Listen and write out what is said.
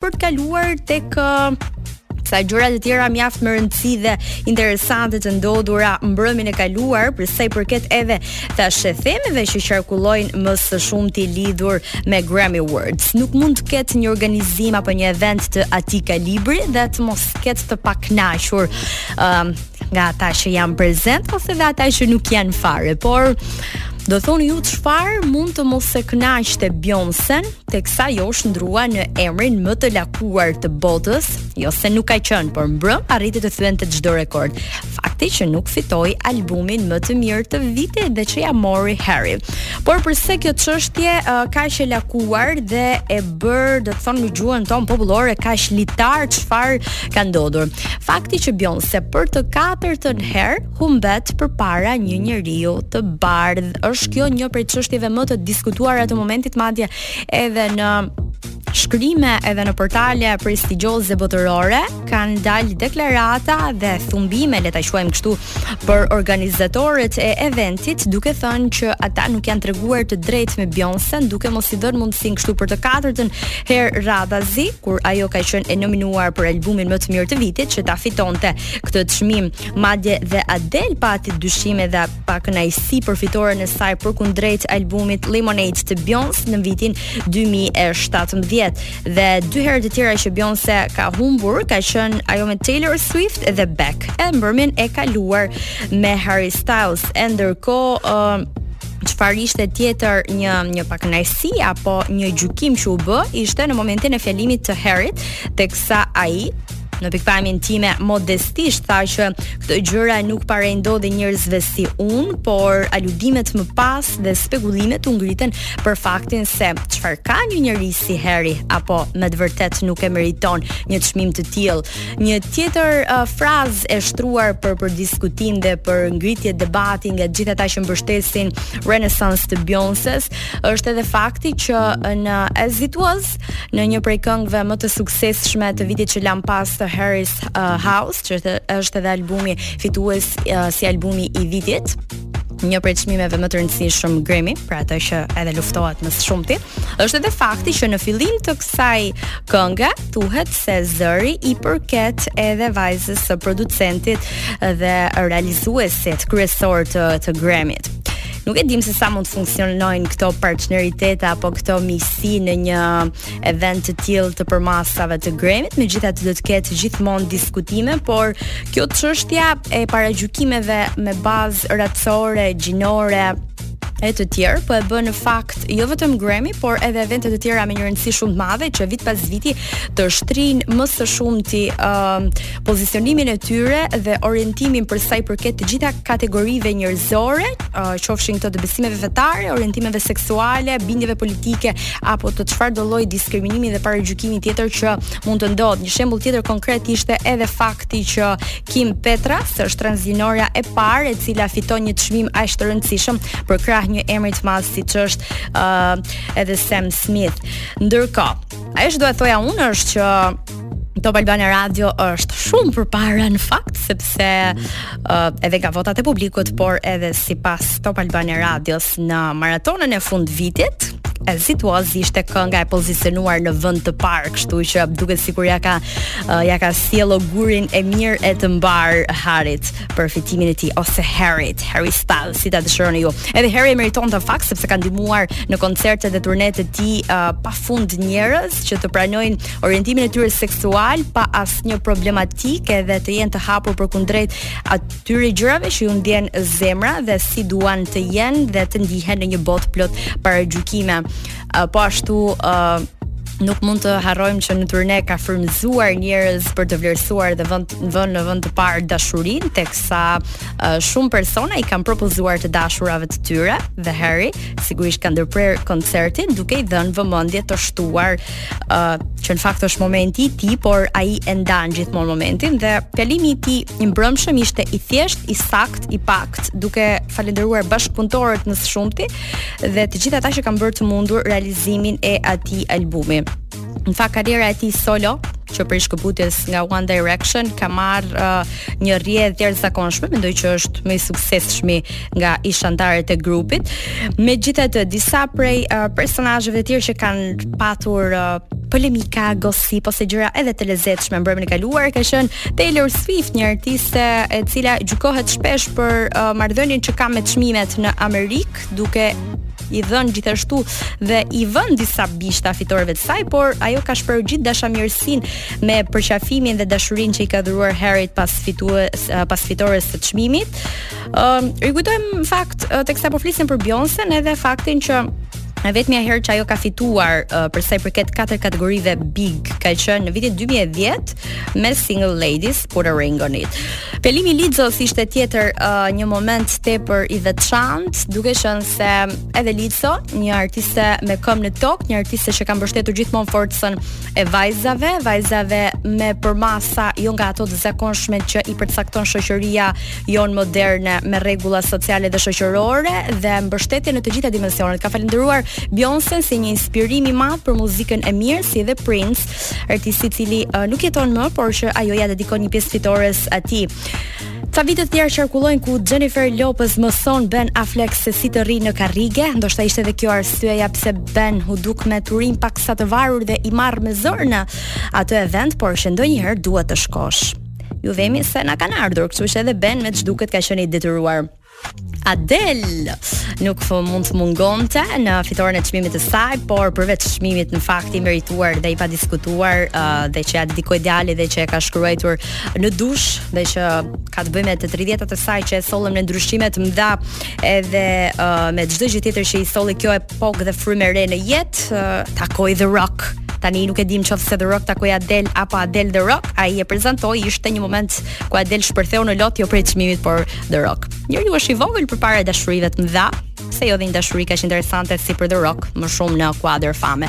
për të kaluar tek disa gjëra të tjera mjaft me rëndësi dhe interesante të ndodhura mbrëmjen e kaluar për sa i përket edhe thashethemeve që qarkullojnë më së shumti lidhur me Grammy Awards. Nuk mund të ketë një organizim apo një event të atij kalibri dhe të mos ketë të pakënaqur um, nga ata që janë prezent ose dhe ata që nuk janë fare, por do thoni ju çfarë mund të mos e kënaqte Beyoncén teksa ajo u shndërrua në emrin më të lakuar të botës, jo se nuk ka qenë, por mbrëm arriti të thyente çdo rekord. Fakti që nuk fitoi albumin më të mirë të vitit dhe që ja mori Harry. Por përse kjo çështje uh, kaq e lakuar dhe e bërë, do ta thonim në gjuhën tonë popullore kaq litar çfarë ka ndodhur. Fakti që Beyoncé për të katërtën herë humbet përpara një njeriu të bardhë. Është kjo një prej çështjeve më të diskutuara të momentit madje edhe në shkrime edhe në portale prestigjioze botërore kanë dalë deklarata dhe thumbime le ta quajmë kështu për organizatorët e eventit duke thënë që ata nuk janë treguar të drejtë me Beyoncén duke mos i dhënë mundësinë kështu për të katërtën herë radhazi kur ajo ka qenë e nominuar për albumin më të mirë të vitit që ta fitonte këtë çmim Madje dhe Adele pati dyshime dhe pakënaqësi për fitoren e saj përkundrejt albumit Lemonade të Beyoncé në vitin 2017. Dhe dy herë të tjera që Beyoncé ka humbur ka qenë ajo me Taylor Swift dhe Beck. E mbrëmjen e kaluar me Harry Styles. E ndërkohë uh, çfarë ishte tjetër një një pakënaqësi apo një gjykim që u bë ishte në momentin e fjalimit të Harryt teksa ai Në pikëpamjen time modestisht tha që këto gjëra nuk para i ndodhin njerëzve si unë, por aludimet më pas dhe spekullimet u ngritën për faktin se çfarë ka një njeri si Harry apo me të vërtetë nuk e meriton një çmim të tillë. Një tjetër uh, frazë e shtruar për për diskutim dhe për ngritje debati nga të gjithë ata që mbështesin Renaissance të Beyoncés është edhe fakti që në As It Was në një prej këngëve më të suksesshme të vitit që lamë pas të Harry's uh, House, që është edhe albumi fitues uh, si albumi i vitit një prej çmimeve më të rëndësishëm Grammy, për atë që edhe luftohet më së shumti, është edhe fakti që në fillim të kësaj kënge thuhet se zëri i përket edhe vajzës së producentit dhe realizuesit kryesor të, të Grammy-t. Nuk e dimë se sa mund të funksionojnë këto partneritete apo këto miqësi në një event të tillë të përmasave të Grammy-t, megjithatë do të ketë gjithmonë diskutime, por kjo çështja e paragjykimeve me bazë racore, gjinore, e të tjerë, po e bën në fakt jo vetëm Grammy, por edhe evente të tjera me një rëndësi shumë të madhe që vit pas viti të shtrijnë më së shumti ë uh, pozicionimin e tyre dhe orientimin për sa i përket të gjitha kategorive njerëzore, uh, qofshin këto të besimeve fetare, orientimeve seksuale, bindjeve politike apo të çfarëdo lloj diskriminimi dhe paragjykimi tjetër që mund të ndodhë. Një shembull tjetër konkret ishte edhe fakti që Kim Petras është transgjinorja e parë e cila fiton një çmim aq të rëndësishëm përkrah një emri të madh siç është uh, edhe Sam Smith. Ndërkohë, Ajo që do të thoja unë është që Top Albania Radio është shumë përpara në fakt sepse uh, edhe nga votat e publikut, por edhe sipas Top Albania Radios në maratonën e fundvitit, As It Was ishte kënga e pozicionuar në vend të parë, kështu që duket sikur ia ka uh, ia ka sjellë ogurin e mirë e të mbarë Harit për fitimin e tij ose Harit, Harry Styles, si ta dëshironi ju. Edhe Harry e meriton në fakt sepse ka ndihmuar në koncerte dhe turnetë e tij uh, pa fund njerëz që të pranojnë orientimin e tyre seksual pa asnjë problematikë dhe të jenë të hapur përkundrejt atyre gjërave që u ndien zemra dhe si duan të jenë dhe të ndihen në një botë plot paragjykime. Po ashtu nuk mund të harrojmë që në turne ka frymëzuar njerëz për të vlerësuar dhe vënë vënë në vend të parë dashurinë teksa uh, shumë persona i kanë propozuar të dashurave të tyre dhe Harry sigurisht ka ndërprerë koncertin duke i dhënë vëmendje të shtuar uh, që në fakt është momenti i tij, por ai e ndan gjithmonë momentin dhe fjalimi i tij i mbrëmshëm ishte i thjeshtë, i saktë, i paktë, duke falënderuar bashkëpunëtorët më së shumti dhe të gjithë ata që kanë bërë të mundur realizimin e atij albumi. në fakt karriera e tij solo që prej shkëputjes nga One Direction ka marrë uh, një rrjedhë të jashtëzakonshme, mendoj që është më i suksesshmi nga ish-anëtarët e grupit. Megjithatë, disa prej uh, personazheve të tjerë që kanë patur uh, polemika, gossip ose gjëra edhe të lezetshme mbrëmjen e kaluar ka qenë Taylor Swift, një artiste e cila gjykohet shpesh për uh, marrëdhënien që ka me çmimet në Amerikë, duke i dhënë gjithashtu dhe i vënë disa bishta fitoreve të saj, por ajo ka shprehur gjithë dashamirësinë me përqafimin dhe dashurinë që i ka dhuruar Harryt pas fitues pas fitores së çmimit. Ëm, uh, rikujtojmë në fakt teksa po flisim për Beyoncén, edhe faktin që e vetmja herë që ajo ka fituar uh, për sa i përket katër kategorive big ka qenë në vitin 2010 me Single Ladies Put a Ring on It. Fjalimi i Lizzos ishte tjetër uh, një moment tepër i veçantë, duke qenë se edhe Lizzo, një artiste me këmbë në tokë, një artiste që ka mbështetur gjithmonë forcën e vajzave, vajzave me përmasa jo nga ato të zakonshme që i përcakton shoqëria jonë moderne me rregulla sociale dhe shoqërore dhe mbështetje në të gjitha dimensionet. Ka falënderuar Beyoncén si një inspirim i madh për muzikën e mirë, si edhe Prince, artisti i cili uh, nuk jeton më, por që ajo ja dedikon një pjesë të fitores atij. Ca video të tjera qarkullojnë ku Jennifer Lopez mëson Ben Affleck se si të rri në karrige, ndoshta ishte edhe kjo arsyeja pse Ben u duk me turinj paksa të varur dhe i marrë me zor në atë event, por që ndonjëherë duhet të shkosh. U vemi se na kanë ardhur, kështu që edhe Ben me ç'duket ka qenë i detyruar. Adel nuk mund të mungonte në fitoren e çmimit të saj, por përveç çmimit në fakt i merituar dhe i padiskutuar uh, dhe që ja dedikoi djalit dhe që e ka shkruar në dush dhe që ka të bëjë me të 30-tat e saj që e sollën ndryshime të mëdha edhe uh, me çdo gjë tjetër që i solli kjo epokë dhe frymë re në jetë, uh, takoi The Rock tani nuk e dimë qoftë se The Rock takoi Adel apo Adel The Rock, ai e prezantoi ishte një moment ku Adel shpërtheu në lot jo prej çmimit, por The Rock. Njeriu është i vogël përpara dashurive të mëdha, pse jo dhe një dashuri kaq interesante si për The Rock, më shumë në kuadër fame.